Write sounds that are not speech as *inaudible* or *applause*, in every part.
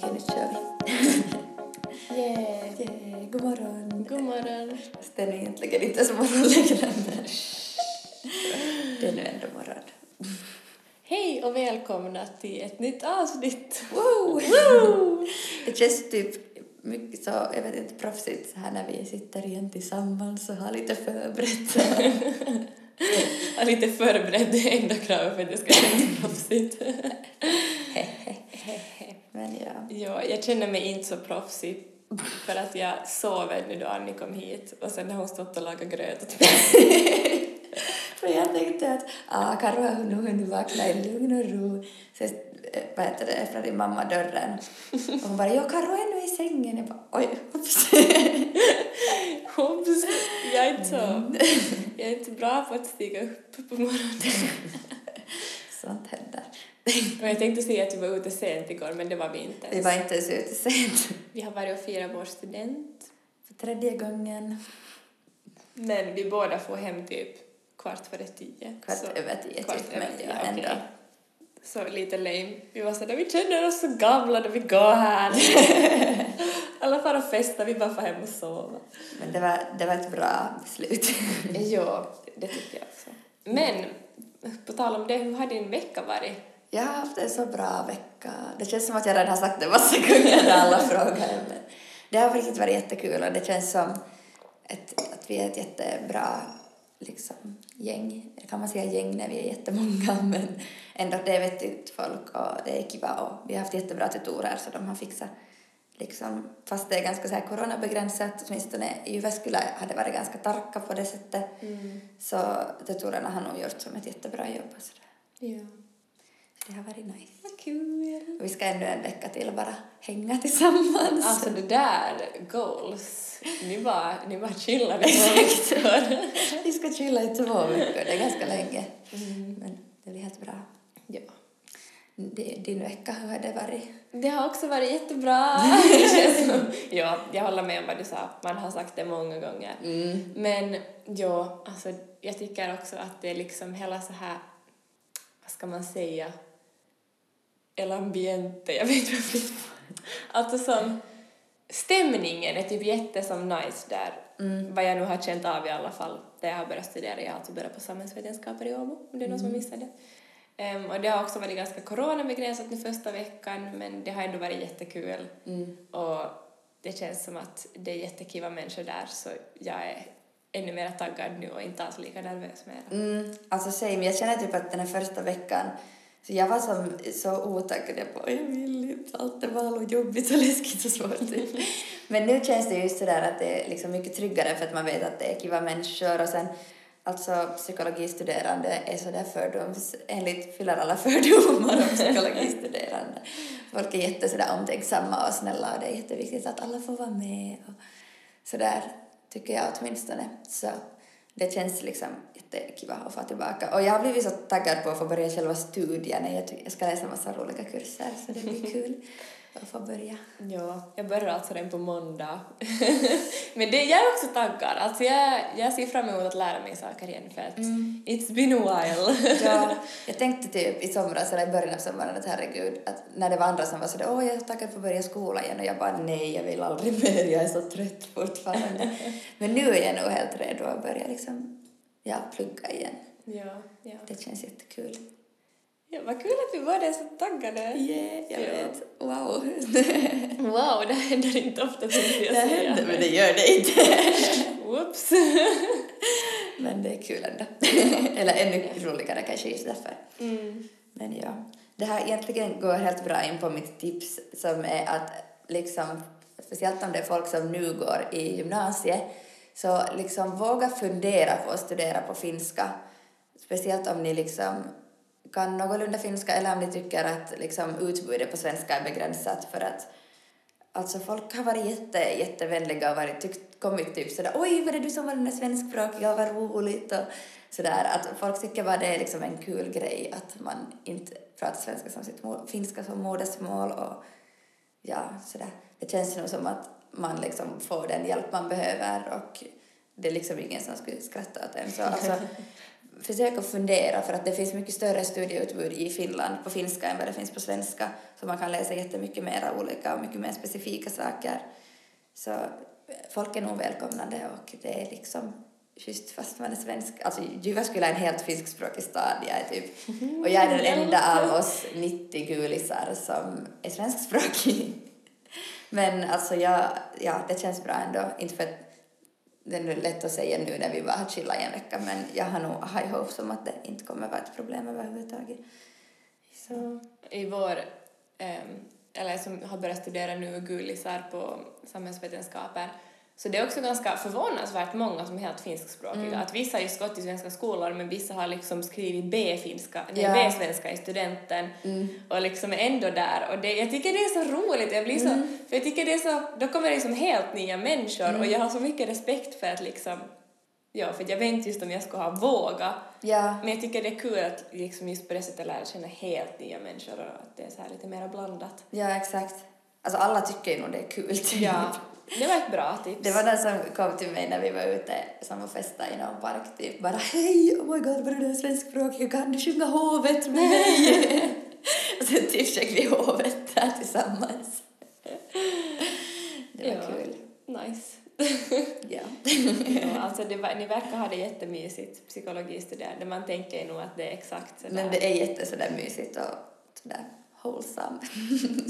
Okej, nu kör vi. *laughs* Yeah. Yeah, god morgon. God morgon. Fast det är egentligen inte så morgon längre. *laughs* Det är nu ändå morgon. Hej och välkomna till ett nytt avsnitt. Wow! *laughs* Det känns typ mycket så, jag vet inte, proffsigt så här när vi sitter igen tillsammans och har lite förberett. Är lite förberedd, det är enda kravet för att det ska kännas proffsigt. Ja. ja, jag känner mig inte så proffsig för att jag sover nu då Annie kom hit och sen har hon stått och lagat gröt åt mig. *laughs* För jag tänkte att ah, Karo har nu hunnit vakna i lugn och ro. Så eh, vad heter det, öppnade din mamma dörren. Och hon bara, ja Karo är nu i sängen. Jag bara, oj, oops. *laughs* Hops, jag är inte så... Jag är inte bra på att stiga upp på morgonen. *laughs* Sånt händer. *laughs* Och jag tänkte säga att vi var ute sent igår, men det var vi inte Vi var inte ens ute sent. *laughs* Vi har varit och firat vår student, För tredje gången. men vi båda får hem typ kvart före tio. Kvart Så- över tio kvart typ, över men tio, ja, ändå. Så lite lame. Vi var sådär, vi känner oss så gamla när vi går här. *laughs* Alla far och festar, vi bara får hem och sova. Men det var, det var ett bra beslut. Ja, det tycker jag också. Men, på tal om det, hur har din vecka varit? Jag har haft en så bra vecka. Det känns som att jag redan har sagt det massa *laughs* gånger när alla frågar. Men det har riktigt varit jättekul och det känns som ett, att vi är ett jättebra liksom, gäng. Kan man säga gäng när vi är jättemånga *laughs* men ändå det är vettigt folk och det är kiva och vi har haft jättebra tutorer så de har fixat liksom, fast det är ganska så här coronabegränsat, åtminstone i Jyväskylä har det varit ganska tarka på det sättet. Så tutorerna har nog gjort som ett jättebra jobb och sådär. Ja. Det har varit nice. Vad kul! Vi ska ännu en vecka till bara hänga tillsammans. Alltså det där, goals, ni bara, ni bara chillar i två veckor. *laughs* vi ska chilla i två veckor, det är ganska länge. Men det blir helt bra. Ja. Din vecka, hur har det varit? Det har också varit jättebra. *laughs* Det känns som, ja, jag håller med om vad du sa. Man har sagt det många gånger. Men ja, alltså jag tycker också att det är liksom hela så här, vad ska man säga, el ambiente, jag vet inte vad det är. Alltså som, stämningen är typ jätte som nice där. Vad jag nu har känt av i alla fall, där jag har börjat studera. Jag har alltså börjat på samhällsvetenskaper i Åbo, om det är någon som missade. Ehm, och det har också varit ganska coronabegränsat nu första veckan, men det har ändå varit jättekul. Och det känns som att det är jättekiva människor där, så jag är ännu mer taggad nu och inte alls lika nervös mer. Mm, alltså same, jag känner typ att den här första veckan så jag var som, så otaggad, jag bara, jag vill inte, allt är bara jobbigt och läskigt och svårt. Typ. *laughs* Men nu känns det just sådär att det är liksom mycket tryggare för att man vet att det är kiva människor och sen alltså psykologistuderande är sådär fördoms, enligt fyller alla *laughs* fördomar om psykologistuderande. Folk är jätte sådär omtänksamma och snälla och det är jätteviktigt att alla får vara med och sådär tycker jag åtminstone. Så det känns liksom jättekiva att få tillbaka. Och jag har blivit så taggad på att få börja själva studierna. Jag, jag ska läsa en massa roliga kurser så det blir kul *laughs* att få börja. Ja, jag börjar alltså redan på måndag. *laughs* Men det, jag är också taggad. Alltså jag, jag ser fram emot att lära mig saker igen för att it's been a while. *laughs* Ja, *laughs* jag tänkte typ i somras, eller i början av sommaren, att herregud, att när det var andra som var sådär åh jag är så taggad på att börja skolan igen och jag bara nej, jag vill aldrig mer, jag är så trött fortfarande. Men nu är jag nog helt redo att börja liksom, ja, plugga igen. ja, ja. Det känns jättekul. Ja. Vad kul att vi båda är så taggade. Yeah, jag Ja. vet. Wow. *laughs* Wow, det händer inte ofta tänkte jag det händer, men det gör det inte. *laughs* Whoops. *laughs* Men det är kul ändå. Eller ännu roligare kanske just därför. Mm. Men ja, det här egentligen går helt bra in på mitt tips som är att liksom, speciellt om det är folk som nu går i gymnasiet, så liksom våga fundera på att studera på finska. Speciellt om ni liksom kan någorlunda finska eller om ni tycker att liksom utbudet på svenska är begränsat för att Alltså folk har varit jätte, jättevänliga och varit, tyckt, kommit typ sådär oj var det du som var den där svenskspråkiga? Vad roligt! och sådär. Att folk tycker bara det är liksom en kul grej att man inte pratar svenska som sitt mål, finska som modersmål och ja sådär. Det känns nog som att man liksom får den hjälp man behöver och det är liksom ingen som skulle skratta åt en. Så alltså *laughs* försök att fundera för att det finns mycket större studieutbud i Finland på finska än vad det finns på svenska så man kan läsa jättemycket mera olika och mycket mer specifika saker. Så folk är nog välkomnande och det är liksom schysst fast man är svensk. Alltså Jyväskylä är en helt finskspråkig stad, jag är typ, *laughs* och jag är den enda av oss 90 gulisar som är svenskspråkig. *laughs* Men alltså jag, ja, det känns bra ändå. Inte för att det är lätt att säga nu när vi bara har chillat i en vecka men jag har nog high hopes om att det inte kommer vara ett problem överhuvudtaget. Så. I vår, ehm, eller som har börjat studera nu gulisar på samhällsvetenskaper så det är också ganska förvånansvärt många som är helt finskspråkiga. Mm. Att vissa har just gått i svenska skolor men vissa har liksom skrivit B-finska, ja. B-svenska i studenten mm. och liksom är ändå där. Och det, jag tycker det är så roligt, jag blir så, mm. för jag tycker det är så, då kommer det liksom helt nya människor och mm. jag har så mycket respekt för att liksom Ja, för jag vet inte just om jag skulle ha vågat. Ja. Men jag tycker det är kul att liksom just på det sättet lära känna helt nya människor och att det är så här lite mer blandat. Ja, exakt. Alltså alla tycker ju nog det är kul. Typ. Ja, det var ett bra tips. Det var den som kom till mig när vi var ute som och festade i någon park typ bara hej, oh my god, vad du är svenskspråkig, kan du sjunga hovet med mig? *laughs* och sen typ sjöng vi hovet där tillsammans. Det var ja, kul. Nice. *laughs* ja. ja. Alltså det ni verkar ha det jättemysigt, psykologistuderande. Man tänker nog att det är exakt sådär. Men det är jätte sådär mysigt och sådär wholesome.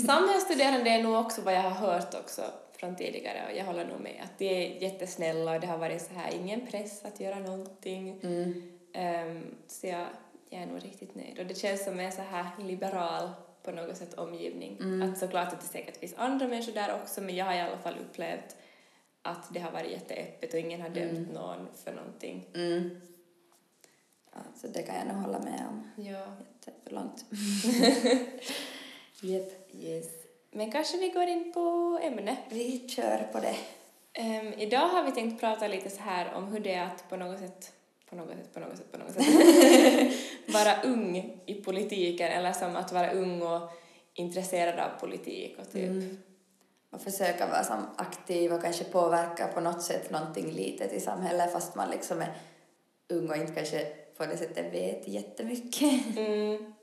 Samhällsstuderande *laughs* är nog också vad jag har hört också från tidigare och jag håller nog med att de är jättesnälla och det har varit så här ingen press att göra någonting. Mm. Um, så jag, jag är nog riktigt nöjd och det känns som en så här liberal på något sätt omgivning. Mm. Att såklart att det säkert finns andra människor där också men jag har i alla fall upplevt att det har varit jätteöppet och ingen har dömt mm. någon för någonting. Mm. Ja, så det kan jag nog hålla med om. Ja. Jättelångt. *laughs* Yep. Yes. Men kanske vi går in på ämnet. Vi kör på det. Um, idag har vi tänkt prata lite så här om hur det är att på något sätt på något sätt, på något sätt, på något sätt *laughs* vara ung i politiken eller som att vara ung och intresserad av politik och typ mm. och försöka vara som aktiv och kanske påverka på något sätt någonting litet i samhället fast man liksom är ung och inte kanske på det sättet vet jättemycket. Mm.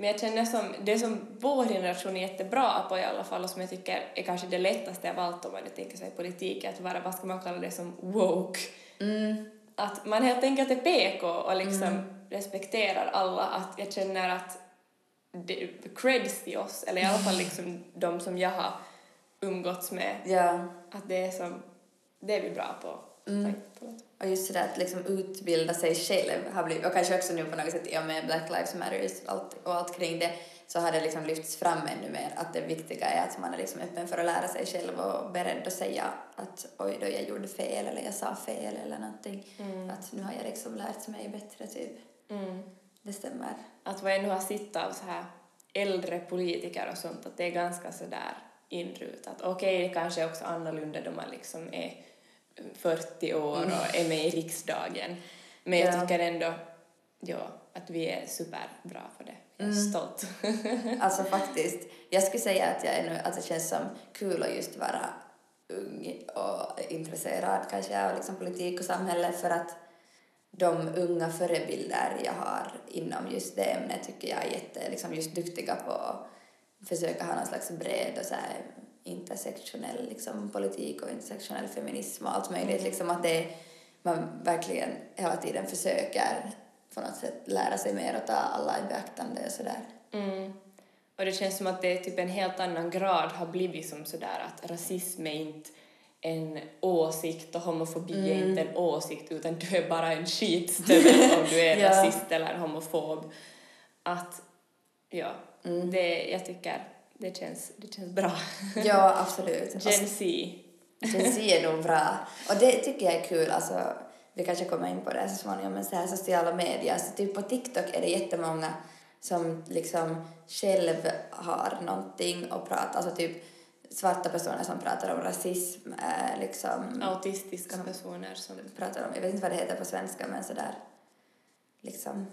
Men jag känner som, det som vår generation är jättebra på i alla fall och som jag tycker är kanske det lättaste av allt om man tänker sig politik, att vara, vad ska man kalla det, som woke. Mm. Att man helt enkelt är PK och liksom mm. respekterar alla, att jag känner att det, creds till oss, eller i alla fall liksom *laughs* de som jag har umgåtts med, ja. att det är som, det är vi bra på. Mm. Och just sådär att liksom utbilda sig själv har blivit, och kanske också nu på något sätt i och med Black Lives Matter allt, och allt kring det, så har det liksom lyfts fram ännu mer att det viktiga är att man är liksom öppen för att lära sig själv och beredd att säga att oj då jag gjorde fel eller jag sa fel eller någonting. Mm. Att nu har jag liksom lärt mig bättre typ. Mm. Det stämmer. Att vad jag nu har sett av så här äldre politiker och sånt, att det är ganska sådär inrutat. Okej, okay, det kanske är också annorlunda då man liksom är 40 år och mm. är med i riksdagen. Men jag ja. tycker ändå ja, att vi är superbra på det. Jag är mm. stolt. *laughs* alltså faktiskt, jag skulle säga att, jag är nu, att det känns som kul att just vara ung och intresserad kanske av liksom politik och samhälle för att de unga förebilder jag har inom just det ämnet tycker jag är jätte, liksom just duktiga på att försöka ha någon slags bred och så här intersektionell liksom, politik och intersektionell feminism och allt möjligt. Mm. Liksom att det, man verkligen hela tiden försöker på något sätt lära sig mer och ta alla i beaktande och sådär. Mm. Och det känns som att det är typ en helt annan grad har blivit som sådär att rasism är inte en åsikt och homofobi mm. är inte en åsikt utan du är bara en skitstövel *laughs* om du är ja. rasist eller homofob. Att, ja, mm. det, jag tycker det känns, det känns bra. Ja, absolut. Gen Z. Gen Z är nog bra. Och det tycker jag är kul, alltså, vi kanske kommer in på det så småningom, men så här sociala medier, så typ på TikTok är det jättemånga som liksom själv har någonting att prata, alltså typ svarta personer som pratar om rasism, eh, liksom... Autistiska personer som... Pratar om, jag vet inte vad det heter på svenska, men sådär liksom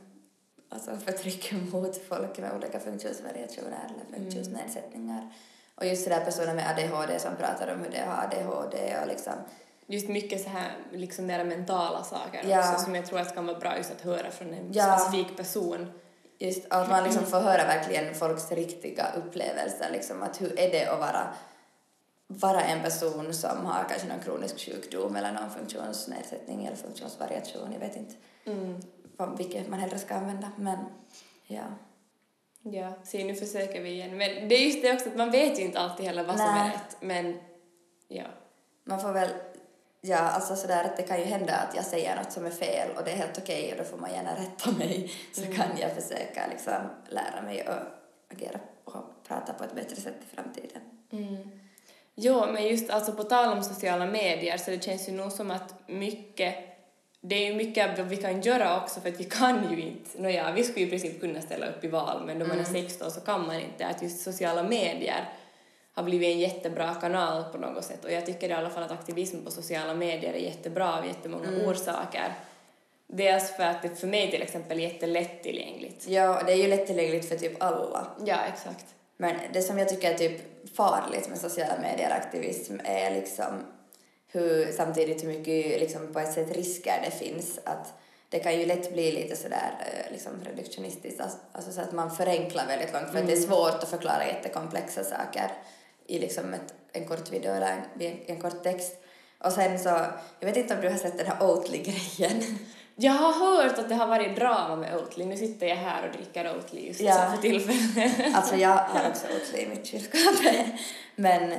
alltså förtryck mot folk med olika funktionsvariationer eller funktionsnedsättningar. Mm. Och just sådär personer med ADHD som pratar om hur de har ADHD och liksom just mycket så här liksom mer mentala saker Ja. också som jag tror att kan vara bra just att höra från en Ja. specifik person. Just att man liksom får höra verkligen folks riktiga upplevelser, liksom att hur är det att vara, vara en person som har kanske någon kronisk sjukdom eller någon funktionsnedsättning eller funktionsvariation, jag vet inte Mm. Vilket man hellre ska använda, men ja. Ja, se nu försöker vi igen. Men det är just det också att man vet ju inte alltid heller vad som är Nej. rätt. Men ja. Man får väl, ja alltså sådär att det kan ju hända att jag säger något som är fel och det är helt okej och då får man gärna rätta mig så kan jag försöka liksom lära mig att agera och prata på ett bättre sätt i framtiden. Mm. Jo, men just alltså på tal om sociala medier så det känns ju nog som att mycket det är ju mycket vi kan göra också för att vi kan ju inte, nåja, vi skulle ju i princip kunna ställa upp i val men då man är 16 så kan man inte. Att just sociala medier har blivit en jättebra kanal på något sätt och jag tycker i alla fall att aktivism på sociala medier är jättebra av jättemånga orsaker. Dels för att det för mig till exempel är jättelättillgängligt. Ja, det är ju lättillgängligt för typ alla. Ja, exakt. Men det som jag tycker är typ farligt med sociala medier-aktivism är liksom hur, samtidigt hur mycket liksom på ett sätt risker det finns. Att det kan ju lätt bli lite sådär eh, liksom reduktionistiskt, alltså- alltså så att man förenklar väldigt långt för att det är svårt att förklara jättekomplexa saker i liksom ett, en kort video eller en, en, kort text. Och sen så, jag vet inte om du har sett den här Oatly-grejen. *laughs* Jag har hört att det har varit drama med Oatly. Nu sitter jag här och dricker Oatly just Ja. för tillfället. Alltså jag har *laughs* också Oatly i mitt kylskåp. *laughs* Men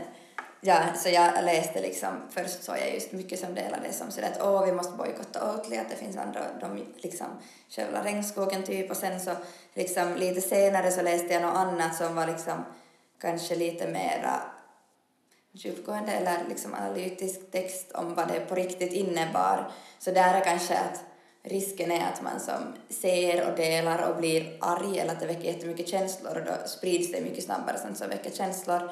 ja, så jag läste liksom, först såg jag just mycket som delade som sådär att åh vi måste bojkotta Oatly, att det finns andra, de liksom skövlar regnskogen typ och sen så liksom lite senare så läste jag något annat som var liksom kanske lite mera djupgående eller liksom analytisk text om vad det på riktigt innebar. Så där är kanske att risken är att man som ser och delar och blir arg eller att det väcker jättemycket känslor och då sprids det mycket snabbare sånt som väcker känslor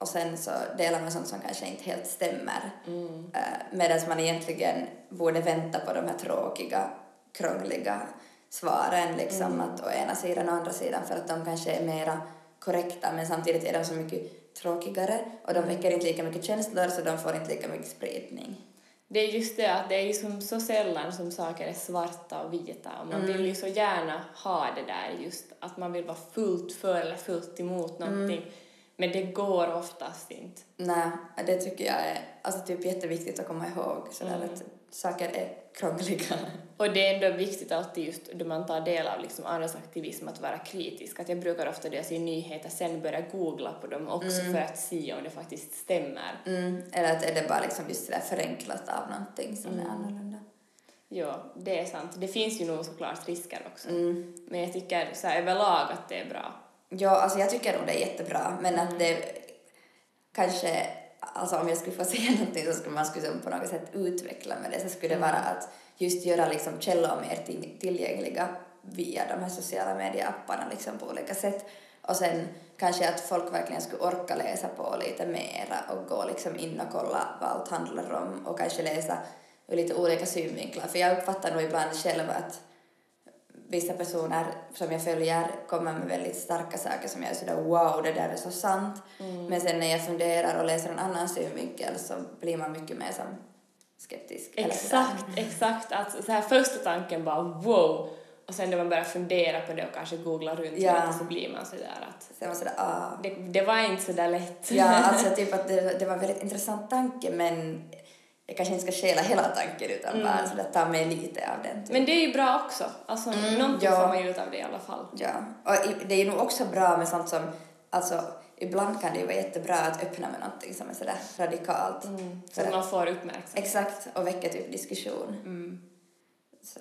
och sen så delar man sånt som kanske inte helt stämmer. Mm. Medan man egentligen borde vänta på de här tråkiga, krångliga svaren liksom att å ena sidan och andra sidan för att de kanske är mera korrekta men samtidigt är de så mycket tråkigare och de väcker inte lika mycket känslor så de får inte lika mycket spridning. Det är just det att det är liksom så sällan som saker är svarta och vita och man vill ju så gärna ha det där just att man vill vara fullt för eller fullt emot någonting. Men det går oftast inte. Nej, det tycker jag är alltså typ jätteviktigt att komma ihåg sådär att saker är krångliga. Och det är ändå viktigt alltid just då man tar del av liksom andras aktivism att vara kritisk. Att jag brukar ofta då jag ser nyheter sen börja googla på dem också för att se om det faktiskt stämmer. Mm. Eller att är det bara liksom just sådär förenklat av någonting som är annorlunda. Ja, det är sant. Det finns ju nog såklart risker också. Mm. Men jag tycker så här, överlag att det är bra. Ja, alltså jag tycker nog det är jättebra, men att det kanske, alltså om jag skulle få *laughs* säga någonting så skulle man skulle på något sätt utveckla med det, så skulle det vara att just göra liksom källor mer till- tillgängliga via de här sociala medieapparna liksom på olika sätt. Och sen kanske att folk verkligen skulle orka läsa på lite mera och gå liksom in och kolla vad allt handlar om och kanske läsa ur lite olika synvinklar. För jag uppfattar nog ibland själv att vissa personer som jag följer kommer med väldigt starka saker som jag är sådär wow, det där är så sant. Men sen när jag funderar och läser en annan synvinkel så blir man mycket mer som skeptisk. sådär. Exakt, exakt. Att så här första tanken bara wow och sen när man börjar fundera på det och kanske googla runt Ja. lite så blir man sådär att Så man sådär ah. det, det var inte så där lätt. Ja, *laughs* alltså typ att det, det var en väldigt intressant tanke men jag kanske inte ska stjäla hela tanken utan bara sådär ta med lite av den. Typ. Men det är ju bra också. Alltså någonting ja. får man ut av det i alla fall. Ja, och det är ju nog också bra med sånt som, alltså ibland kan det ju vara jättebra att öppna med någonting som är sådär radikalt. Så att man får uppmärksamhet. Exakt, och väcka typ diskussion. Så,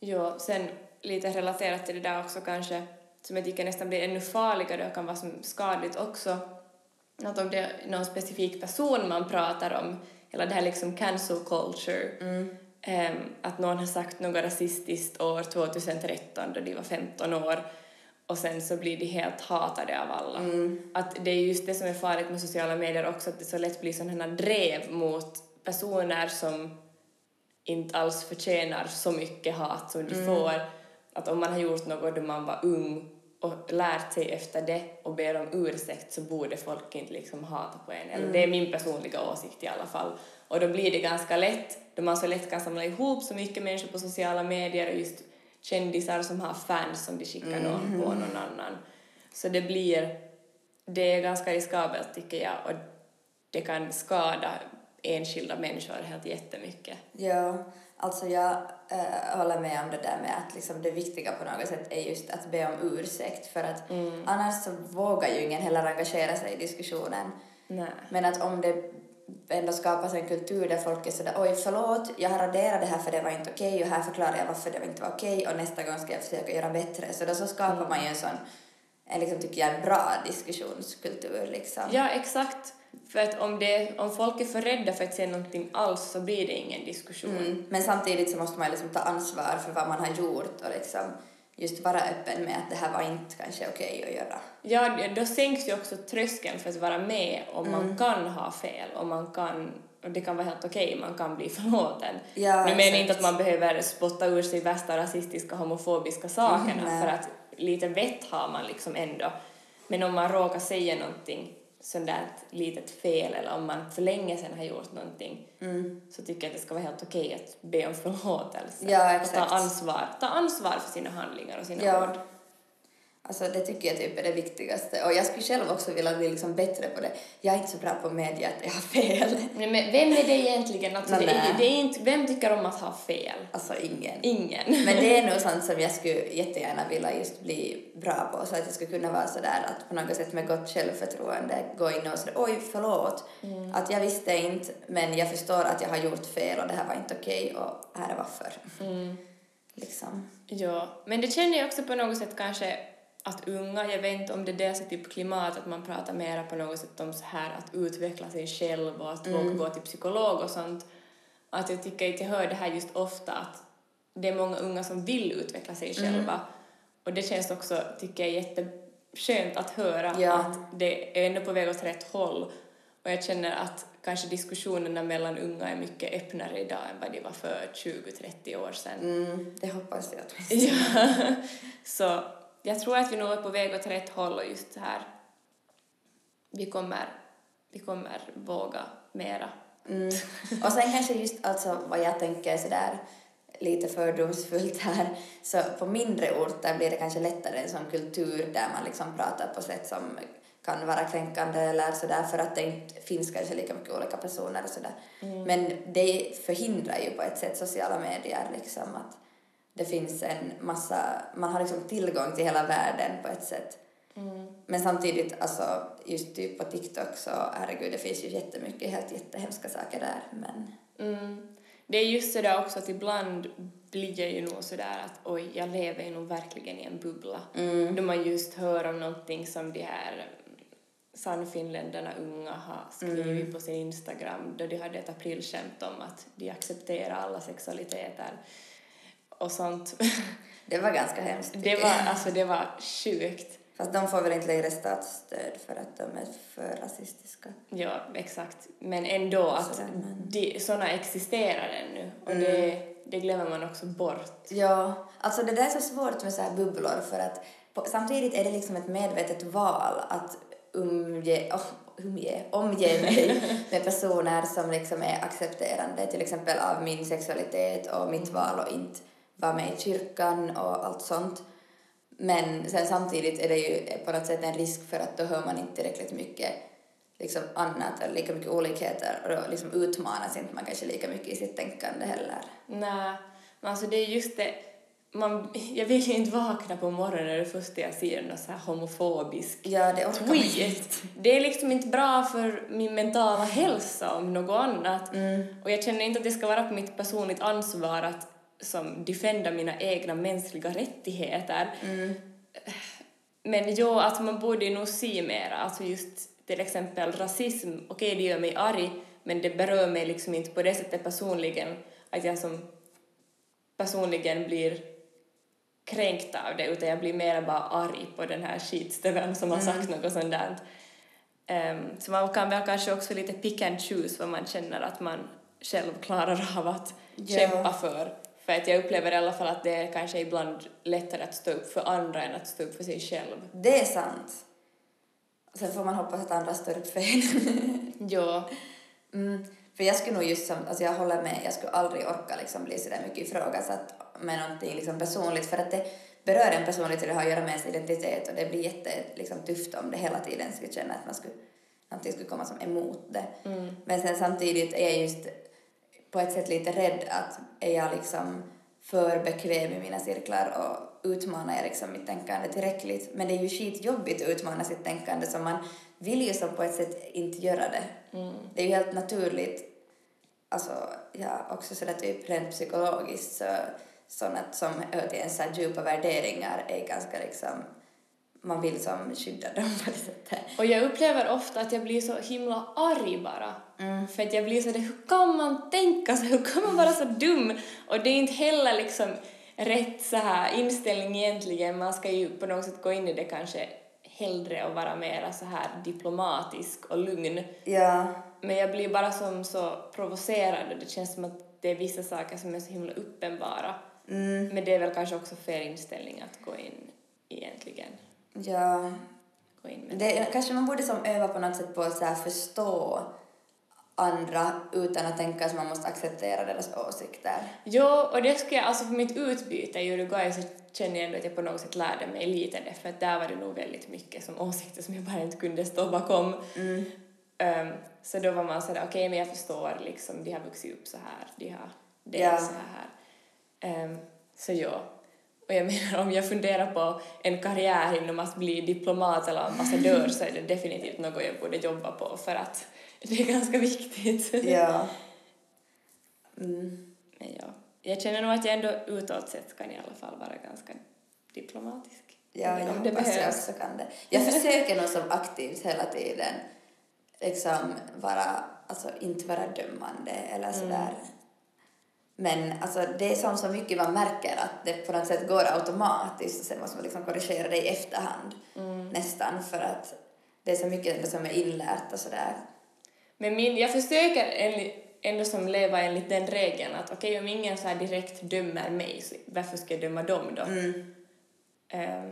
Jo, sen lite relaterat till det där också kanske, som jag tycker nästan blir ännu farligare och kan vara som skadligt också, att om det är någon specifik person man pratar om, hela det här liksom cancel culture, ehm, att någon har sagt något rasistiskt år 2013 då de var 15 år och sen så blir de helt hatade av alla. Att det är just det som är farligt med sociala medier också, att det så lätt blir sådana här drev mot personer som inte alls förtjänar så mycket hat som de får. Att om man har gjort något då man var ung och lärt sig efter det och ber om ursäkt så borde folk inte liksom hata på en. Eller det är min personliga åsikt i alla fall. Och då blir det ganska lätt, då man så lätt kan samla ihop så mycket människor på sociala medier och just kändisar som har fans som de skickar någon på någon annan. Så det blir, det är ganska riskabelt tycker jag och det kan skada enskilda människor helt jättemycket. Ja, alltså jag äh, håller med om det där med att liksom det viktiga på något sätt är just att be om ursäkt för att Mm. annars så vågar ju ingen heller engagera sig i diskussionen. Nej. Men att om det ändå skapas en kultur där folk är sådär oj förlåt, jag har raderat det här för det var inte okej och här förklarar jag varför det inte var okej och nästa gång ska jag försöka göra bättre. Så då så skapar man ju en sån, en liksom tycker jag en bra diskussionskultur liksom. Ja, exakt. För att om, det, om folk är för rädda för att säga någonting alls så blir det ingen diskussion. Mm. Men samtidigt så måste man liksom ta ansvar för vad man har gjort och liksom just vara öppen med att det här var inte kanske okej att göra. Ja, då sänks ju också tröskeln för att vara med om Mm. man kan ha fel och man kan och det kan vara helt okej, man kan bli *laughs* förlåten. Ja, nu menar jag inte att man behöver spotta ur sig värsta rasistiska homofobiska sakerna Mm, för att lite vett har man liksom ändå. Men om man råkar säga någonting sånt där ett litet fel eller om man för länge sedan har gjort någonting så tycker jag att det ska vara helt okej att be om förlåtelse Ja, och ta ansvar, ta ansvar för sina handlingar och sina Ja. ord. Alltså det tycker jag typ är det viktigaste. Och jag skulle själv också vilja bli liksom bättre på det. Jag är inte så bra på medge att jag har fel. Nej, men vem är det egentligen? Alltså, det är, nej. det är inte, vem tycker om att ha fel? Alltså ingen. Ingen. Men det är nog *laughs* sånt som jag skulle jättegärna vilja just bli bra på så att jag skulle kunna vara sådär att på något sätt med gott självförtroende gå in och säga oj förlåt att jag visste inte men jag förstår att jag har gjort fel och det här var inte okej och här är varför. Liksom. Ja, men det känner jag också på något sätt kanske att unga, jag vet inte om det är deras typ klimat, att man pratar mera på något sätt om så här att utveckla sig själv och att våga gå till psykolog och sånt. Att jag tycker att jag hör det här just ofta att det är många unga som vill utveckla sig själva. Och det känns också, tycker jag, jätteskönt att höra Ja. att det är ändå på väg åt rätt håll. Och jag känner att kanske diskussionerna mellan unga är mycket öppnare idag än vad de var för 20-30 år sedan. Mm, det hoppas jag åtminstone. Ja. *laughs* Så jag tror att vi nog är på väg åt rätt håll och just så här vi kommer, vi kommer våga mera. Mm. Och sen kanske just alltså vad jag tänker sådär lite fördomsfullt här, så på mindre orter blir det kanske lättare en sån kultur där man liksom pratar på sätt som kan vara kränkande eller sådär för att det inte finns kanske lika mycket olika personer och sådär. Men det förhindrar ju på ett sätt sociala medier liksom att det finns en massa, man har liksom tillgång till hela världen på ett sätt. Men samtidigt, alltså just typ på TikTok så herregud, det finns ju jättemycket helt jättehemska saker där men Mm. Det är just sådär också att ibland blir jag ju nog sådär att oj, jag lever ju nog verkligen i en bubbla. Då man just hör om någonting som de här Sannfinländarna unga har skrivit på sin Instagram då de hade ett aprilskämt om att de accepterar alla sexualiteter och sånt. *laughs* det var ganska hemskt. Det var, alltså det var sjukt. Fast de får väl inte längre statsstöd för att de är för rasistiska. Ja, exakt. Men ändå att Sådär, men- de, såna existerar ännu och det, det glömmer man också bort. Ja, alltså det där är så svårt med så här bubblor för att på, samtidigt är det liksom ett medvetet val att umge, oh, umge, omge mig *laughs* med personer som liksom är accepterande till exempel av min sexualitet och mitt val och inte vara med i kyrkan och allt sånt. Men sen samtidigt är det ju på något sätt en risk för att då hör man inte tillräckligt mycket liksom annat eller lika mycket olikheter och då liksom utmanas inte man kanske lika mycket i sitt tänkande heller. Nej, men alltså det är just det, man, jag vill ju inte vakna på morgonen och det första jag ser är någon så här homofobisk Ja, det tweet. Det är liksom inte bra för min mentala hälsa om något annat. Mm. Och jag känner inte att det ska vara på mitt personligt ansvar att som defenda mina egna mänskliga rättigheter. Mm. Men jo, att man borde ju nog se mera, alltså just till exempel rasism, okej det gör mig arg, men det berör mig liksom inte på det sättet personligen, att jag som personligen blir kränkt av det, utan jag blir mera bara arg på den här skitstöveln som har sagt något sånt där. Ehm, så man kan väl kanske också lite pick and choose vad man känner att man själv klarar av att Ja. kämpa för. För att jag upplever i alla fall att det är kanske ibland lättare att stå upp för andra än att stå upp för sig själv. Det är sant. Sen får man hoppas att andra står upp för en. *laughs* Ja. Mm. För jag skulle nog just som, alltså jag håller med, jag skulle aldrig orka liksom bli sådär mycket ifrågasatt med någonting liksom personligt för att det berör en personligt och det har att göra med ens identitet och det blir jätte liksom, tufft om det hela tiden skulle känna att man skulle, någonting skulle komma som emot det. Mm. Men sen samtidigt är jag just på ett sätt lite rädd att är jag liksom för bekväm i mina cirklar och utmanar jag liksom mitt tänkande tillräckligt. Men det är ju skitjobbigt att utmana sitt tänkande så man vill ju som på ett sätt inte göra det. Mm. Det är ju helt naturligt, alltså ja, också sådär typ rent psykologiskt så sådant som hör till ens djupa värderingar är ganska liksom, man vill som skydda dem på det sättet. Och jag upplever ofta att jag blir så himla arg bara. Mm. För att jag blir så där, hur kan man tänka så? Hur kan man vara så dum? Och det är inte heller liksom rätt så här inställning egentligen. Man ska ju på något sätt gå in i det kanske hellre och vara mer så här diplomatisk och lugn. Ja, Men jag blir bara som så provocerad och det känns som att det är vissa saker som är så himla uppenbara. mm, Men det är väl kanske också fel inställning att gå in egentligen. Ja. Gå in med. Det, kanske man borde som öva på något sätt på att så förstå andra utan att tänka att man måste acceptera deras åsikter. Jo, och det skulle jag, alltså för mitt utbyte i Uruguay så känner jag ändå att jag på något sätt lärde mig lite det, för att där var det nog väldigt mycket som åsikter som jag bara inte kunde stå bakom. Mm. Ehm, så då var man sådär, okej men jag förstår liksom, de har vuxit upp så här, de har, det Ja. så här. Ehm, så ja. Och jag menar om jag funderar på en karriär inom att bli diplomat eller ambassadör så är det definitivt något jag borde jobba på för att det är ganska viktigt. Ja. *laughs* Mm. Men ja, jag känner nog att jag ändå utåt sett kan i alla fall vara ganska diplomatisk. Ja, jag om det hoppas jag behövs. också kan det. Jag *laughs* försöker nog som aktivt hela tiden liksom vara, alltså inte vara dömande eller sådär. Men alltså det är som så mycket man märker att det på något sätt går automatiskt och sen måste man liksom korrigera det i efterhand nästan för att det är så mycket som är inlärt och sådär. Men min, jag försöker ändå som leva enligt den regeln att okej om ingen så här direkt dömer mig så varför ska jag döma dem då? Mm. Ehm,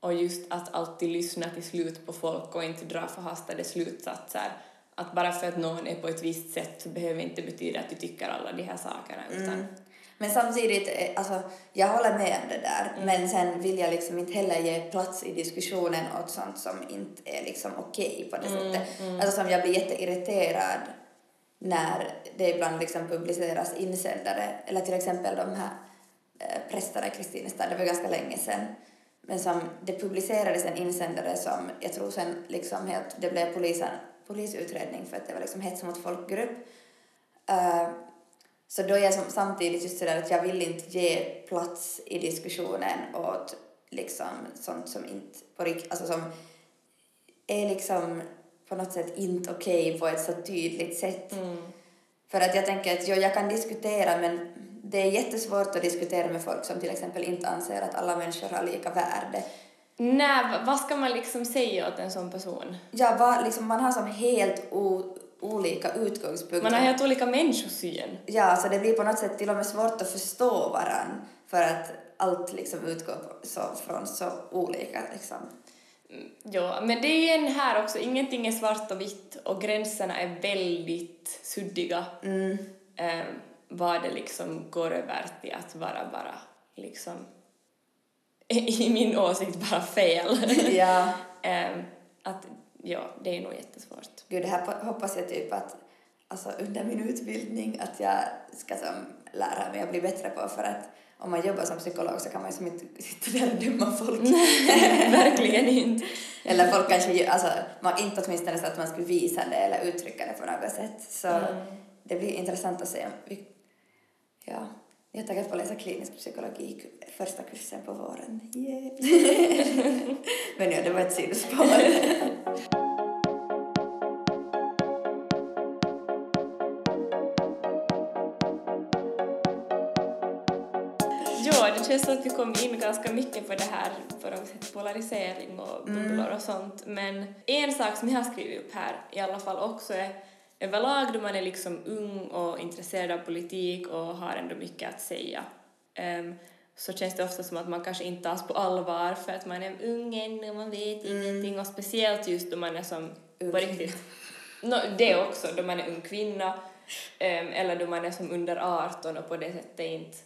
och just att alltid lyssna till slut på folk och inte dra förhastade slutsatser. Att bara för att någon är på ett visst sätt behöver inte betyda att du tycker alla de här sakerna utan Mm. Men samtidigt, eh, alltså, jag håller med om det där, men sen vill jag liksom inte heller ge plats i diskussionen åt sånt som inte är liksom okej på det sättet. Alltså som jag blir jätteirriterad när det ibland liksom publiceras insändare, eller till exempel de här eh, prästerna i Kristinestad, det var ganska länge sedan, men som det publicerades en insändare som jag tror sen liksom helt, det blev polisen, polisutredning för att det var liksom hets mot folkgrupp. Eh, så då är jag som, samtidigt just sådär att jag vill inte ge plats i diskussionen åt liksom sånt som inte på rikt, alltså som är liksom på något sätt inte okej på ett så tydligt sätt. För att jag tänker att jo, jag kan diskutera men det är jättesvårt att diskutera med folk som till exempel inte anser att alla människor har lika värde. Nej, vad ska man liksom säga åt en sån person? Ja, va, liksom, man har som helt o, olika utgångspunkter. Man har helt olika människosyn. Ja, så det blir på något sätt till och med svårt att förstå varann för att allt liksom utgår så, från så olika liksom. Ja, men det är ju en här också, ingenting är svart och vitt och gränserna är väldigt suddiga. Mm. Eh, vad det liksom går över till att vara bara liksom *laughs* i min åsikt bara fel. Ja, *laughs* eh, att ja, det är nog jättesvårt. gud det här hoppas jag typ att alltså under min utbildning att jag ska som lära mig att bli bättre på för att om man jobbar som psykolog så kan man ju som inte sitta där och döma folk. *laughs* Verkligen inte. eller folk kanske, alltså man, inte åtminstone så att man skulle visa det eller uttrycka det på något sätt. Så det blir intressant att se ja, jag taggad på att läsa klinisk psykologi första kursen på våren. Yeah. *laughs* Men ja, det var ett sidospår. Ja, det känns som att vi kom in ganska mycket på det här något sätt polarisering och bubblor och sånt. Men en sak som jag har skrivit upp här i alla fall också är överlag då man är liksom ung och intresserad av politik och har ändå mycket att säga ehm, så känns det ofta som att man kanske inte tas på allvar för att man är ung ännu och man vet ingenting och speciellt just då man är som Ung på riktigt. No, det också, då man är ung kvinna ehm, eller då man är som under 18 och på det sättet inte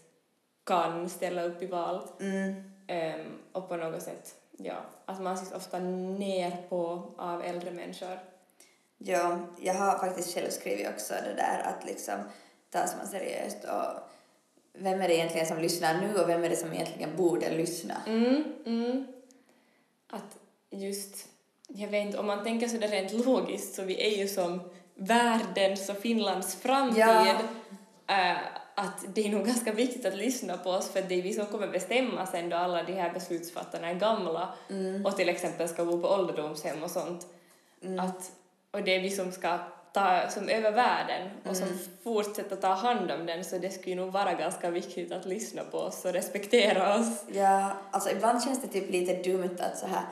kan ställa upp i val. Mm. Ehm, och på något sätt, ja, att man ses ofta ner på av äldre människor. Ja, jag har faktiskt själv skrivit också det där att liksom tas man seriöst och vem är det egentligen som lyssnar nu och vem är det som egentligen borde lyssna? Mm, mm. Att just, jag vet inte, om man tänker så där rent logiskt så vi är ju som världens och Finlands framtid. Ja. Äh, att det är nog ganska viktigt att lyssna på oss för det är vi som kommer bestämma sen då alla de här beslutsfattarna är gamla och till exempel ska bo på ålderdomshem och sånt. Att, och det är vi som ska ta som över världen och som fortsätter ta hand om den så det skulle nog vara ganska viktigt att lyssna på oss och respektera oss. Ja, alltså ibland känns det typ lite dumt att så här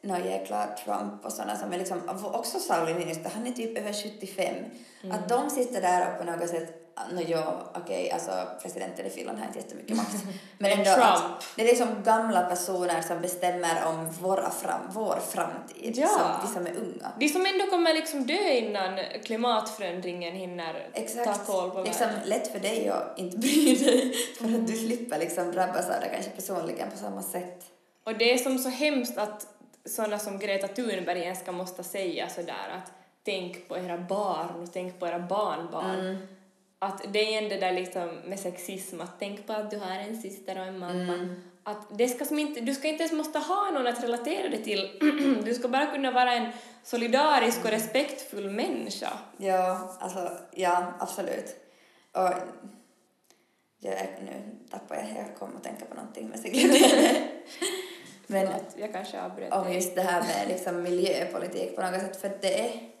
nå jäkla Trump och sådana som är liksom, också Sauli Niinistö, han är typ över 75. Att de sitter där och på något sätt, no ja, okej, alltså presidenten i Finland har inte jättemycket makt. *laughs* Men ändå Trump. att det är liksom gamla personer som bestämmer om våra fram, vår framtid, Ja. som, vi som är unga. Vi som ändå kommer liksom dö innan klimatförändringen hinner Exakt. ta koll på liksom världen. lätt för dig att inte bry dig för att du slipper liksom drabbas av det kanske personligen på samma sätt. Och det är som så hemskt att sådana som Greta Thunberg ens ska måste säga sådär att tänk på era barn och tänk på era barnbarn. Mm. Att det är igen det där liksom med sexism, att tänk på att du har en syster och en mamma. Mm. Att det ska som inte, du ska inte ens måste ha någon att relatera dig till. *clears throat* du ska bara kunna vara en solidarisk och respektfull människa. Ja, alltså, ja, absolut. Och jag, nu tappar jag, jag kom att tänka på någonting jag *laughs* det. Men Förlåt, jag kanske avbröt om just det här med liksom miljöpolitik på något sätt, för det är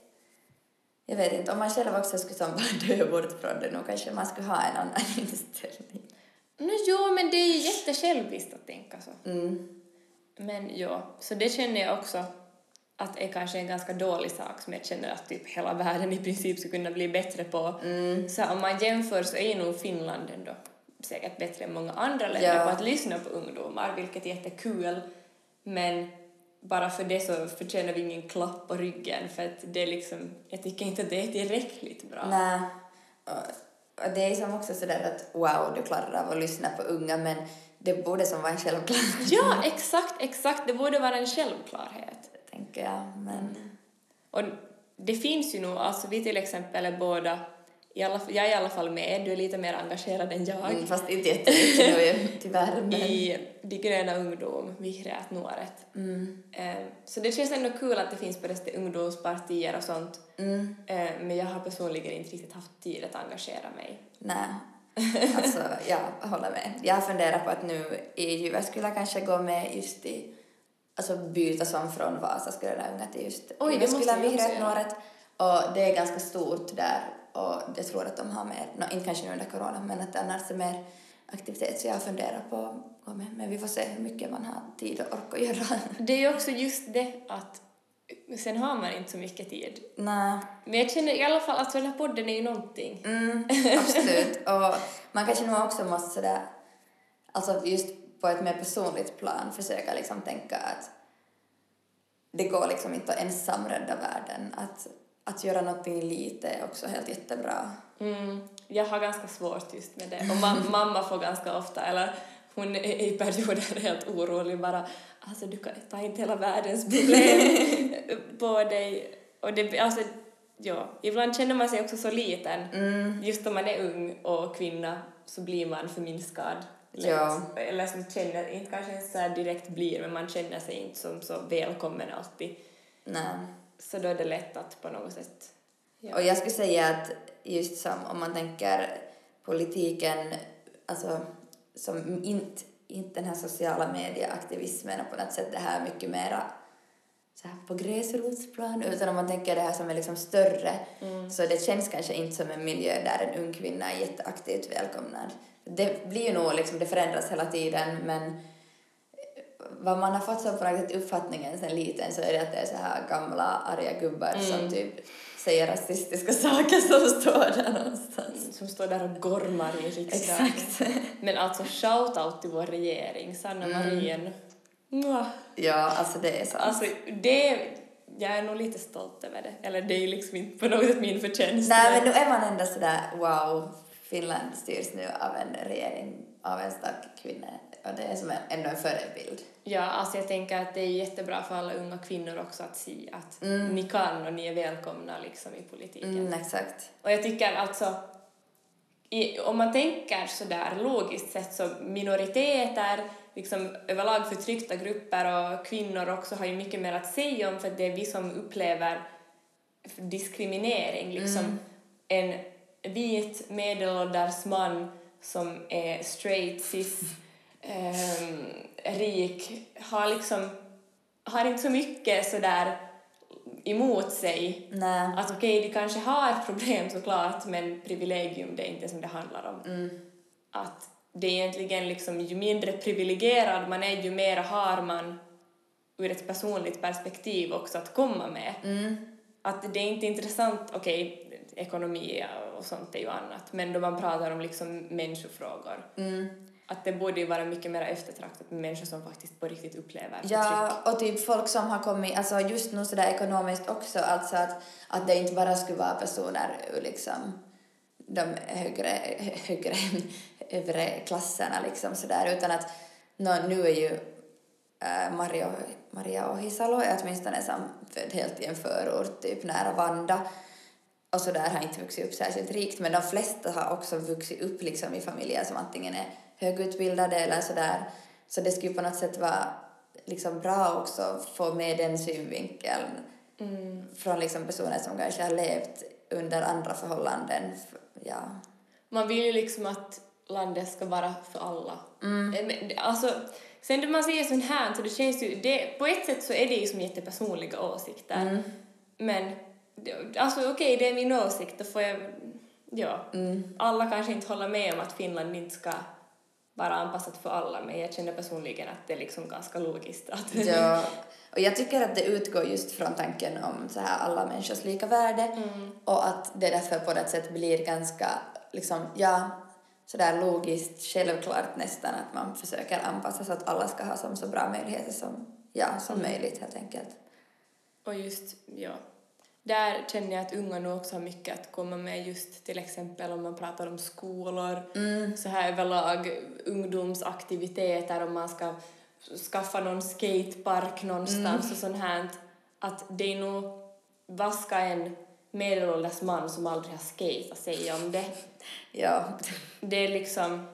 jag vet inte, om man själv också skulle som bara dö bort från det, nog kanske man skulle ha en annan *laughs* inställning. No, jo, men det är ju jättesjälviskt att tänka så. Mm. Men ja, så det känner jag också att är kanske en ganska dålig sak som jag känner att typ hela världen i princip skulle kunna bli bättre på. Mm. Så om man jämför så är nog Finland ändå säkert bättre än många andra länder Ja. på att lyssna på ungdomar, vilket är jättekul. Men bara för det så förtjänar vi ingen klapp på ryggen för att det är liksom, jag tycker inte att det är tillräckligt bra. Nej. Och, och det är som också sådär att wow, du klarar av att lyssna på unga, men det borde som vara en självklarhet, Ja, exakt, exakt. Det borde vara en självklarhet. tänker jag. Men Och det finns ju nog, alltså vi till exempel är båda, i alla, jag är i alla fall med, du är lite mer engagerad än jag, mm, fast inte jättemycket nu *laughs* tyvärr. Men, i De gröna ungdom, Vihreät nuoret. mm, Eh, Så det känns ändå kul att det finns på det ungdomspartier och sånt, mm, Eh, men jag har personligen inte riktigt haft tid att engagera mig. nej. *laughs* Alltså, jag håller med. Jag funderar på att nu i Jyväskylä kanske gå med just i alltså byta som från Vasa skulle jag unga till just Oj, det måste jag också göra. Och det är ganska stort där och jag tror att de har mer, no, inte kanske nu under corona, men att annars är mer aktivitet så jag funderar på att gå med. Men vi får se hur mycket man har tid och ork att göra. *laughs* Det är ju också just det att sen har man inte så mycket tid. Nej. Men jag känner i alla fall att den här podden är ju någonting. Mm, absolut. *laughs* och man kanske nog också måste sådär, alltså just på ett mer personligt plan försöka liksom tänka att det går liksom inte att ensam rädda världen. Att, att göra någonting lite är också helt jättebra. Mm, jag har ganska svårt just med det. Och ma- mamma får ganska ofta, eller hon är i perioder helt orolig bara, alltså du kan ta inte hela världens problem *laughs* på dig. Och det, alltså, ja, ibland känner man sig också så liten. Mm, Just om man är ung och kvinna så blir man förminskad. Ja. Eller som känner, inte kanske så direkt blir, men man känner sig inte som så välkommen alltid. nej. Så då är det lätt att på något sätt... Ja. Och jag skulle säga att just som om man tänker politiken, alltså som inte, inte den här sociala medieaktivismen och på något sätt det här mycket mera så här på gräsrotsplan, utan om man tänker det här som är liksom större, så det känns kanske inte som en miljö där en ung kvinna är jätteaktivt välkomnad. Det blir ju nog liksom, det förändras hela tiden, men vad man har fått som på något sätt uppfattningen sen liten så är det att det är så här gamla arga gubbar som typ säger rasistiska saker som står där någonstans. Som står där och gormar i riksdagen. Exakt. Men alltså shout-out till vår regering, Sanna Mm. Marin. Mwah. Ja, alltså det är sant. Alltså det, jag är nog lite stolt över det. Eller det är liksom inte på något sätt min förtjänst. Nej, men nu är man ändå sådär wow, Finland styrs nu av en regering av en stark kvinna och det är som en, ändå en förebild. Ja, alltså jag tänker att det är jättebra för alla unga kvinnor också att se att Mm. ni kan och ni är välkomna liksom i politiken. Mm, exakt. Och jag tycker alltså, i, om man tänker sådär logiskt sett så minoriteter, liksom överlag förtryckta grupper och kvinnor också har ju mycket mer att säga om för det är vi som upplever diskriminering. Liksom en vit medelålders man som är straight, cis, ehm, rik, har liksom har inte så mycket sådär emot sig Nej. att okej, de kanske har problem såklart, men privilegium det är inte som det handlar om. Mm. Att det är egentligen liksom, ju mindre privilegierad man är, ju mer har man ur ett personligt perspektiv också att komma med. Mm. Att det är inte intressant, okej, ekonomi och sånt är ju annat, men då man pratar om liksom människofrågor, Mm. Att det borde ju vara mycket mer eftertraktat med människor som faktiskt på riktigt upplever. Ja, och typ folk som har kommit, alltså just nu sådär ekonomiskt också, alltså att, att det inte bara skulle vara personer ur liksom de högre, högre, *laughs* övre klasserna liksom sådär, utan att nå, nu är ju äh, Mario, Maria Ohisalo är åtminstone som född helt i en förort, typ nära Vanda, och så där har inte vuxit upp särskilt rikt, men de flesta har också vuxit upp liksom i familjer som antingen är högutbildade eller sådär. Så det skulle på något sätt vara liksom bra också att få med den synvinkeln Mm. från liksom personer som kanske har levt under andra förhållanden. Ja. Man vill ju liksom att landet ska vara för alla. Mm. Eh, Alltså, sen när man säger sånt här så det känns ju, det, på ett sätt så är det ju som jättepersonliga åsikter. Mm. Men, alltså okej, det är min åsikt, då får jag, ja. Mm. Alla kanske inte håller med om att Finland inte ska vara anpassat för alla, men jag känner personligen att det är liksom ganska logiskt att... Ja, och jag tycker att det utgår just från tanken om så här alla människors lika värde Mm. och att det därför på något sätt blir ganska liksom, ja, sådär logiskt självklart nästan att man försöker anpassa så att alla ska ha som så bra möjligheter som, ja, som Mm. möjligt helt enkelt. Och just, ja. Där känner jag att unga nu också har mycket att komma med just till exempel om man pratar om skolor, Mm. så här överlag ungdomsaktiviteter om man ska skaffa någon skatepark någonstans Mm. och sånt här. Att det är nog, vad ska en medelålders man som aldrig har skatat säga om det? Ja, Det är liksom,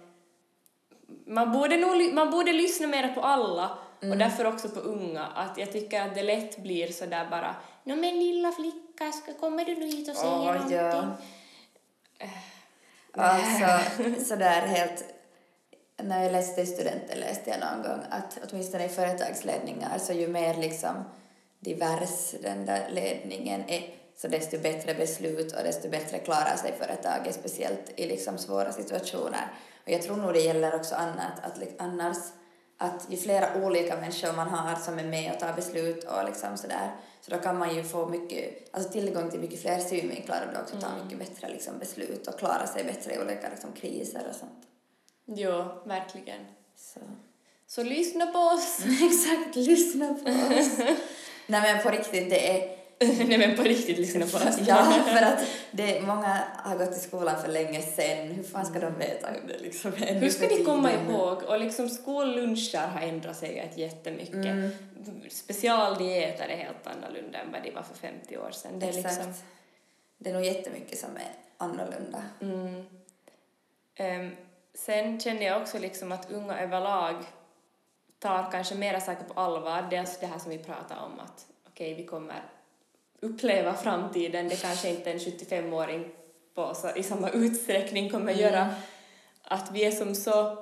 man borde, nog, man borde lyssna mer på alla och därför också på unga. Att jag tycker att det lätt blir så där bara Nå men lilla flicka, ska, kommer du nu hit och säger Åh, någonting? ja. Alltså, *laughs* sådär helt... När jag läste i studenten läste jag någon gång att åtminstone i företagsledningar så ju mer liksom divers den där ledningen är så desto bättre beslut och desto bättre klarar sig företaget, speciellt i liksom svåra situationer. Och jag tror nog det gäller också annat, att annars att ju flera olika människor man har som är med och tar beslut och liksom sådär, så då kan man ju få mycket, alltså tillgång till mycket fler synvinklar och då också ta mycket bättre liksom beslut och klara sig bättre i olika liksom kriser och sånt. Jo, verkligen. Så. Så lyssna på oss! *laughs* Exakt, lyssna på oss. *laughs* Nej men på riktigt, det är *laughs* Nej men på riktigt, lyssna på oss. Ja, för att *laughs* det, många har gått i skolan för länge sen. Hur fan ska de veta om det liksom ännu Hur ska de komma ihåg? Och liksom skolluncher har ändrat sig ett jättemycket. Mm. Specialdieter är helt annorlunda än vad de var för 50 år sedan. Det är Exakt. liksom, Det är nog jättemycket som är annorlunda. mm. Ehm, sen känner jag också liksom att unga överlag tar kanske mera saker på allvar. Dels det här som vi pratar om att okej, vi kommer uppleva framtiden. Det kanske inte en 75-åring på, så, i samma utsträckning kommer Mm. göra. Att vi är som så,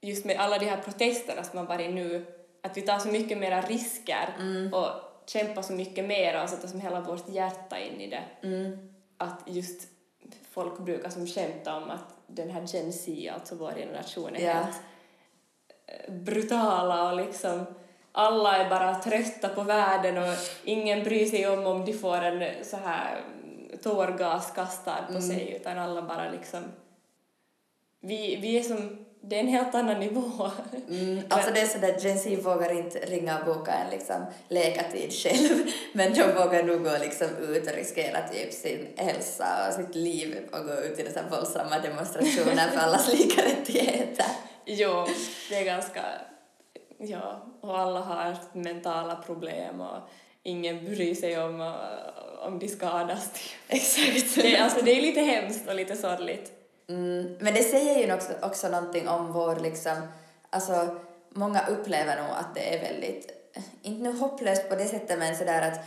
just med alla de här protesterna som har varit nu, att vi tar så mycket mera risker Mm. och kämpar så mycket mera och sätter som hela vårt hjärta in i det. Mm. Att just folk brukar som skämta om att den här Gen Z, alltså vår generation, är Ja. helt eh, brutala och liksom alla är bara trötta på världen och ingen bryr sig om om de får en så här tårgas kastad på Mm. sig utan alla bara liksom vi, vi är som det är en helt annan nivå. Mm, *laughs* alltså det är sådär, Gen Z vågar inte ringa och boka en liksom läkartid själv, *laughs* men de vågar nog gå liksom ut och riskera typ sin hälsa och sitt liv och gå ut i dessa våldsamma demonstrationer för allas lika rättigheter. *laughs* Jo, det är ganska... Ja, och alla har mentala problem och ingen bryr sig om, uh, om de skadas. *laughs* Exakt. Det, alltså, det är lite hemskt och lite sorgligt. Mm, men det säger ju också, också någonting om vår liksom, alltså många upplever nog att det är väldigt, inte nu hopplöst på det sättet men sådär att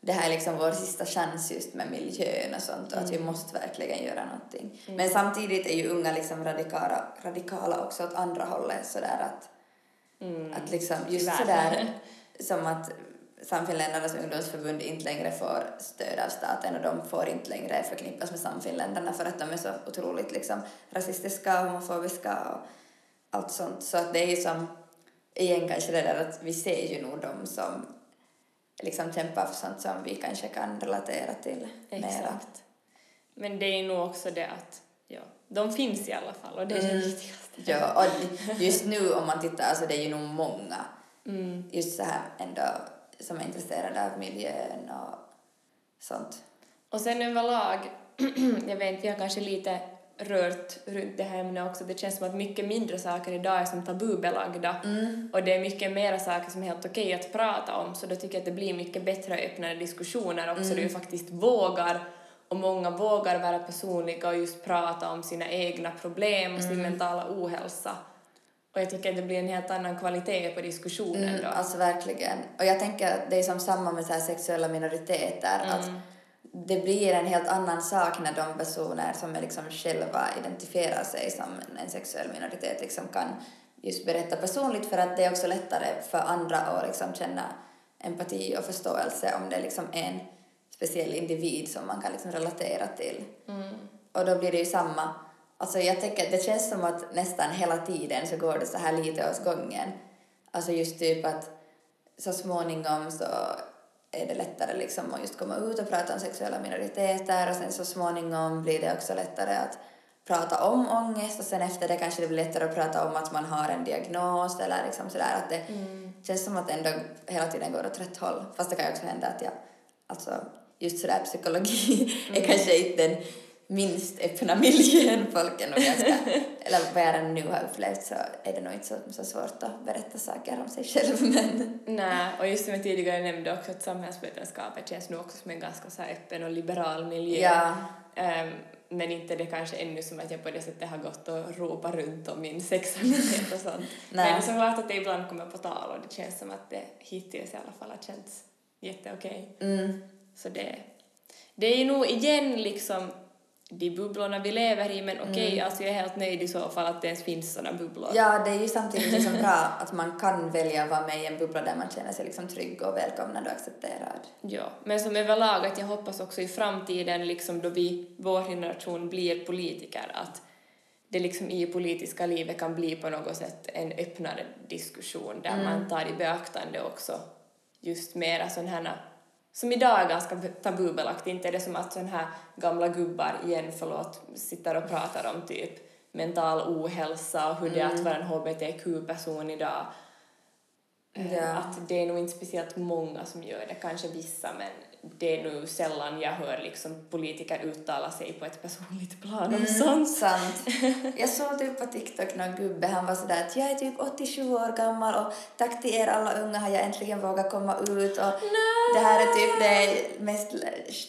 det här är liksom vår sista chans just med miljön och sånt och att vi måste verkligen göra någonting. Men samtidigt är ju unga liksom radikala, radikala också åt andra hållet sådär att, att liksom just Tyvärr. sådär *laughs* som att Samfinländarnas ungdomsförbund inte längre får stöd av staten och de får inte längre förknippas med Samfinländarna för att de är så otroligt liksom rasistiska och homofobiska och allt sånt. Så att det är ju som, igen kanske det där att vi ser ju nog dem som liksom kämpar för sånt som vi kanske kan relatera till mera. Exakt. Men det är nog också det att de finns i alla fall och det är det viktigaste. Ja, och just nu om man tittar, alltså det är ju nog många Mm. just så här ändå som är intresserade av miljön och sånt. Och sen överlag, *clears throat* jag vet inte, vi har kanske lite rört runt det här ämnet också, det känns som att mycket mindre saker idag är som tabubelagda och det är mycket mera saker som är helt okej att prata om så då tycker jag att det blir mycket bättre och öppnare diskussioner också där vi faktiskt vågar och många vågar vara personliga och just prata om sina egna problem och sin mentala ohälsa. Och jag tycker att det blir en helt annan kvalitet på diskussionen Mm, då. alltså verkligen. Och jag tänker att det är som samma med så sexuella minoriteter. Att det blir en helt annan sak när de personer som är liksom själva identifierar sig som en sexuell minoritet liksom kan just berätta personligt för att det är också lättare för andra att liksom känna empati och förståelse om det liksom är en speciell individ som man kan liksom relatera till. Och då blir det ju samma. Alltså jag tänker, det känns som att nästan hela tiden så går det så här lite åt gången. Alltså just typ att så småningom så är det lättare liksom att just komma ut och prata om sexuella minoriteter och sen så småningom blir det också lättare att prata om ångest och sen efter det kanske det blir lättare att prata om att man har en diagnos eller liksom sådär att det känns som att det ändå hela tiden går åt rätt håll. Fast det kan ju också hända att jag, alltså just sådär psykologi *laughs* är kanske inte den minst öppna miljön folk är nog ganska, *laughs* eller vad jag redan nu har upplevt så är det nog inte så, så svårt att berätta saker om sig själv *laughs* men Nej, och just som jag tidigare nämnde också att samhällsvetenskapet känns nu också som en ganska så öppen och liberal miljö. ja, Ehm, men inte det kanske ännu som att jag på det sättet har gått och ropat runt om min sexualitet och sånt. Nej. Men såklart att det ibland kommer på tal och det känns som att det hittills i alla fall har känts jätteokej. mm, Så det, det är nog igen liksom de bubblorna vi lever i men okej, alltså jag är helt nöjd i så fall att det ens finns sådana bubblor. ja det är ju samtidigt liksom bra att man kan välja att vara med i en bubbla där man känner sig liksom trygg och välkomnad och accepterad. Ja, men som överlag att jag hoppas också i framtiden, liksom då vi, vår generation, blir politiker, att det liksom i politiska livet kan bli på något sätt en öppnare diskussion där man tar i beaktande också just mera sån här som idag är ganska tabubelagt, inte är det som att sån här gamla gubbar, igen förlåt, sitter och pratar om typ mental ohälsa och hur det är att vara en hbtq-person idag. Eh, Ja. Att det är nog inte speciellt många som gör det, kanske vissa, men det är nog sällan jag hör liksom politiker uttala sig på ett personligt plan om sånt. Sant. *laughs* Jag såg typ på TikTok någon gubbe, han var sådär att jag är typ 87 år gammal och tack till er alla unga har jag äntligen vågat komma ut och det här är typ det mest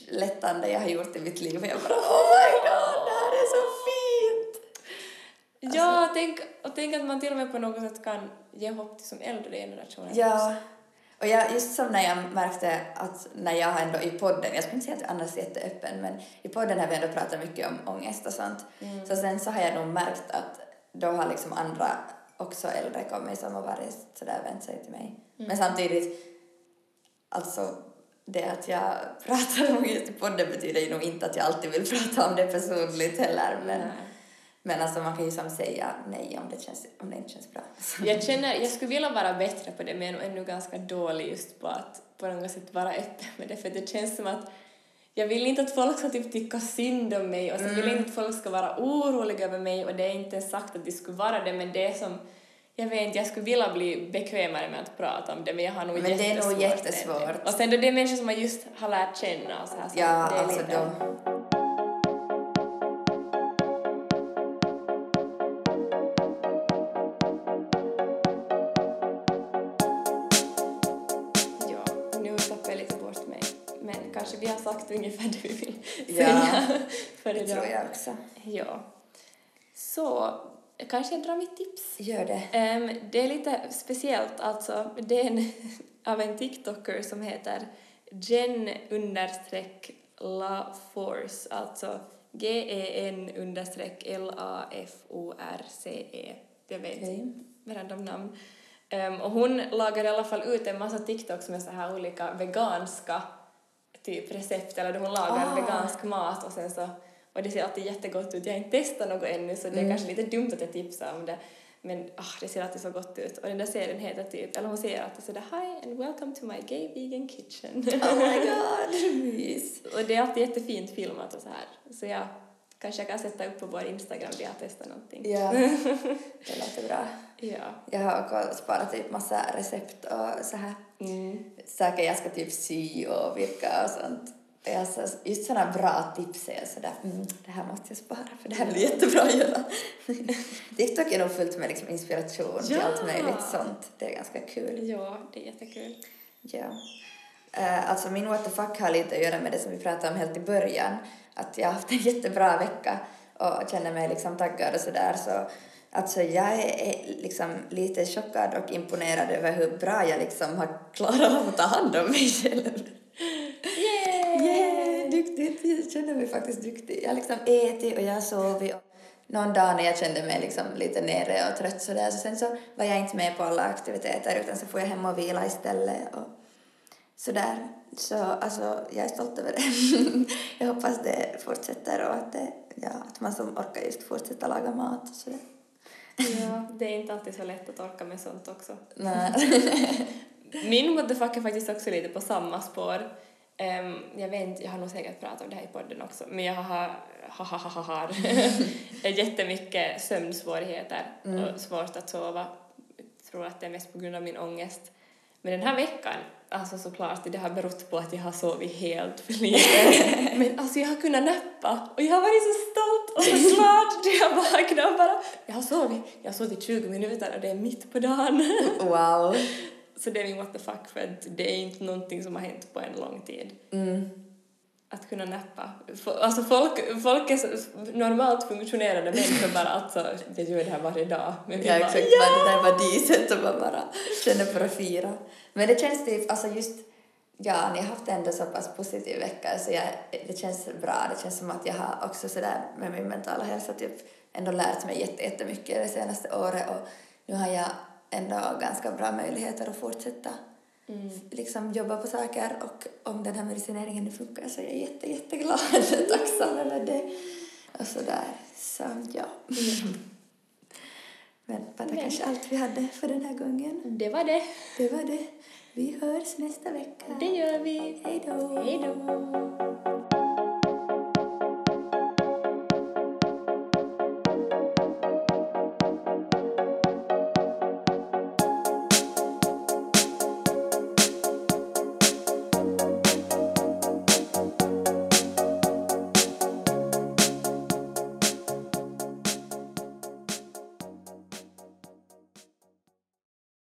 lättande jag har gjort i mitt liv och jag bara oh my god, det här är så fint! Ja, tänk, och tänk att man till och med på något sätt kan ge hopp till som äldre generationer. Ja. Och jag, just som när jag märkte att när jag ändå i podden, jag skulle inte säga att jag annars är jätteöppen, men i podden har vi ändå pratat mycket om ångest och sånt. Så sen så har jag nog märkt att då har liksom andra också äldre kommit som har varit sådär vänt sig till mig. Men samtidigt, alltså det att jag *laughs* pratar om ångest i podden betyder ju nog inte att jag alltid vill *laughs* prata om det personligt heller. Men, Nej. Men alltså man kan ju som säga nej om det, känns, om det inte känns bra. Jag känner, jag skulle vilja vara bättre på det, men jag är ännu ganska dålig just på att på något sätt vara öppen med det, för det känns som att jag vill inte att folk ska typ tycka synd om mig och så vill jag Mm. inte att folk ska vara oroliga över mig och det är inte sagt att de skulle vara det men det är som jag vet inte, jag skulle vilja bli bekvämare med att prata om det men jag har nog Men det är nog jättesvårt jättesvårt. Och sen då det är människor som man just har lärt känna och så här så Ja, det är alltså lite... de... ungefär det vi vill Ja, säga för Det idag. tror jag också. Ja. Så, kanske jag drar mitt tips. Gör det. Ehm, det är lite speciellt, alltså. Det är en, *laughs* av en TikToker som heter Jen understreck LaForce, alltså G-E-N understreck L-A-F-O-R-C-E. Jag vet Okej. random namn. Ehm, och hon lagar i alla fall ut en massa TikToks med så här olika veganska typ recept eller hon lagar Ah. vegansk mat och sen så och det ser alltid jättegott ut. Jag har inte testat något ännu så det är Mm. kanske lite dumt att jag tipsar om det. Men ah, det ser alltid så gott ut. Och den där serien heter typ, eller hon säger alltid sådär Hi and welcome to my gay vegan kitchen. Oh my *laughs* god, mys. och det är alltid jättefint filmat och så här. Så jag kanske jag kan sätta upp på vår Instagram där jag har testat någonting. Ja, *laughs* det låter bra. Ja. Jag har sparat typ massa recept och så här Mm. saker jag ska typ sy och virka och sånt. Och jag så, just sådana bra tips är sådär, mm, det här måste jag spara för det här blir jättebra att göra. *laughs* TikTok är nog fullt med liksom inspiration till Ja. allt möjligt sånt. Det är ganska kul. Ja, det är jättekul. Ja. Uh, alltså min what the fuck har lite att göra med det som vi pratade om helt i början. Att jag har haft en *laughs* jättebra vecka och känner mig liksom taggad och sådär. Så, alltså jag är liksom lite chockad och imponerad över hur bra jag liksom har klarat av att ta hand om mig själv. Yay! *laughs* Yeah, duktigt! Jag känner mig faktiskt duktig. Jag har liksom ätit och jag har sovit. Och någon dag när jag kände mig liksom lite nere och trött sådär så sen så var jag inte med på alla aktiviteter utan så får jag hem och vila istället och sådär. Så alltså, jag är stolt över det. *laughs* jag hoppas det fortsätter och att, det, ja, att man som orkar just fortsätta laga mat och sådär. Ja, det är inte alltid så lätt att orka med sånt också. Nej. *laughs* Min fuck är faktiskt också lite på samma spår. Ehm, jag vet inte, jag har nog säkert pratat om det här i podden också, men jag har, har, har, har, har *laughs* jättemycket sömnsvårigheter och svårt att sova. Jag tror att det är mest på grund av min ångest. Men den här veckan, alltså såklart, det har berott på att jag har sovit helt för lite. *laughs* Men alltså jag har kunnat nappa och jag har varit så stolt och så *laughs* glad när jag vaknade och bara, jag har sovit, jag har sovit 20 minuter och det är mitt på dagen. *laughs* wow. Så det är min what the fuck för att det är inte någonting som har hänt på en lång tid. Mm. Att kunna nappa. Alltså folk, folk är normalt funktionerande människor bara alltså, jag gör det här varje dag. Men Ja, bara, exakt. Ja! Det där var decent och man bara känner för att fira. Men det känns typ, alltså just, ja, ni har haft ändå så pass positiv vecka så jag, det känns bra. Det känns som att jag har också sådär med min mentala hälsa typ ändå lärt mig jätte, jättemycket det senaste året och nu har jag ändå ganska bra möjligheter att fortsätta Mm. liksom jobba på saker och om den här medicineringen funkar så är jag jätte, jätteglad *laughs* och tacksam över det. Och sådär. Så ja. *laughs* Men var det Men- kanske allt vi hade för den här gången. Det var det. Det var det. Vi hörs nästa vecka. Det gör vi. Hej då. Hej då.